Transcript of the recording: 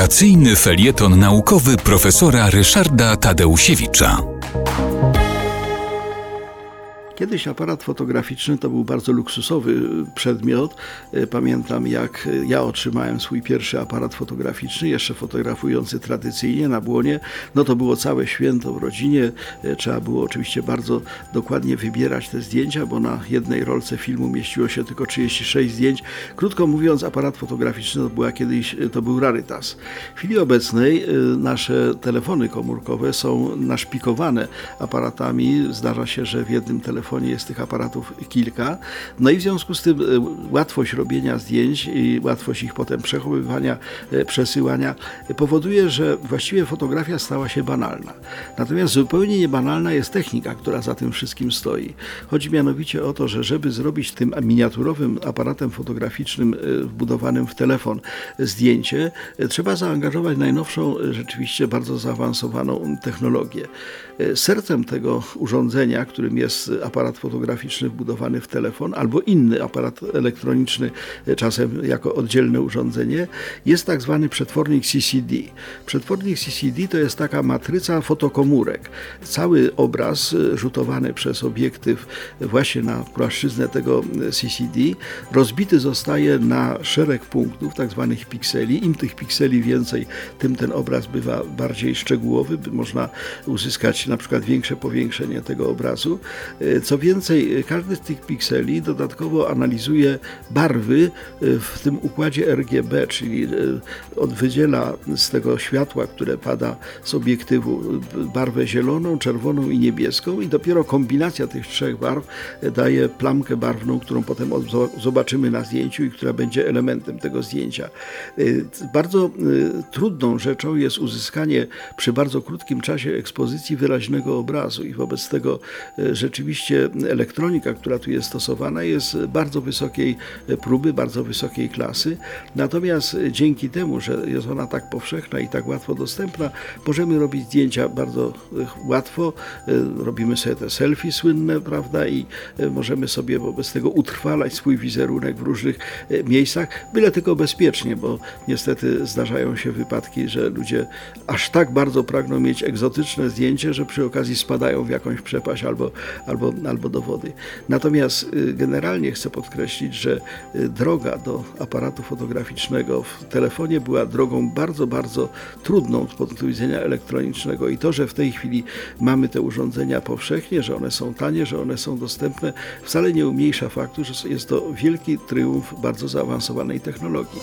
Wakacyjny felieton naukowy profesora Ryszarda Tadeusiewicza. Kiedyś aparat fotograficzny to był bardzo luksusowy przedmiot. E, Pamiętam, jak ja otrzymałem swój pierwszy aparat fotograficzny, jeszcze fotografujący tradycyjnie na błonie. No to było całe święto w rodzinie. E, Trzeba było oczywiście bardzo dokładnie wybierać te zdjęcia, bo na jednej rolce filmu mieściło się tylko 36 zdjęć. Krótko mówiąc, aparat fotograficzny to była kiedyś, to był rarytas. W chwili obecnej e, nasze telefony komórkowe są naszpikowane aparatami. Zdarza się, że w jednym telefonie jest tych aparatów kilka. No i w związku z tym e, łatwość robienia zdjęć i łatwość ich potem przechowywania, e, przesyłania e, powoduje, że właściwie fotografia stała się banalna. Natomiast zupełnie niebanalna jest technika, która za tym wszystkim stoi. Chodzi mianowicie o to, że żeby zrobić tym miniaturowym aparatem fotograficznym wbudowanym w telefon zdjęcie, trzeba zaangażować najnowszą, rzeczywiście bardzo zaawansowaną technologię. Sercem tego urządzenia, którym jest aparat fotograficzny wbudowany w telefon albo inny aparat elektroniczny, czasem jako oddzielne urządzenie, jest tak zwany przetwornik CCD. Przetwornik CCD to jest taka matryca fotokomórek. Cały obraz rzutowany przez obiektyw właśnie na płaszczyznę tego CCD rozbity zostaje na szereg punktów, tak zwanych pikseli. Im tych pikseli więcej, tym ten obraz bywa bardziej szczegółowy. Można uzyskać na przykład większe powiększenie tego obrazu. Co więcej, każdy z tych pikseli dodatkowo analizuje barwy w tym układzie RGB, czyli on wydziela z tego światła, które pada z obiektywu, barwę zieloną, czerwoną i niebieską i dopiero kombinacja tych trzech barw daje plamkę barwną, którą potem zobaczymy na zdjęciu i która będzie elementem tego zdjęcia. Bardzo trudną rzeczą jest uzyskanie przy bardzo krótkim czasie ekspozycji wyraźnego obrazu i wobec tego rzeczywiście elektronika, która tu jest stosowana, jest bardzo wysokiej próby, bardzo wysokiej klasy. Natomiast dzięki temu, że jest ona tak powszechna i tak łatwo dostępna, możemy robić zdjęcia bardzo łatwo. Robimy sobie te selfie słynne, prawda, i możemy sobie wobec tego utrwalać swój wizerunek w różnych miejscach, byle tylko bezpiecznie, bo niestety zdarzają się wypadki, że ludzie aż tak bardzo pragną mieć egzotyczne zdjęcie, że przy okazji spadają w jakąś przepaść albo, albo, albo do wody. Natomiast y, generalnie chcę podkreślić, że y, droga do aparatu fotograficznego w telefonie była drogą bardzo, bardzo trudną z punktu widzenia elektronicznego i to, że w tej chwili mamy te urządzenia powszechnie, że one są tanie, że one są dostępne, wcale nie umniejsza faktu, że jest to wielki triumf bardzo zaawansowanej technologii.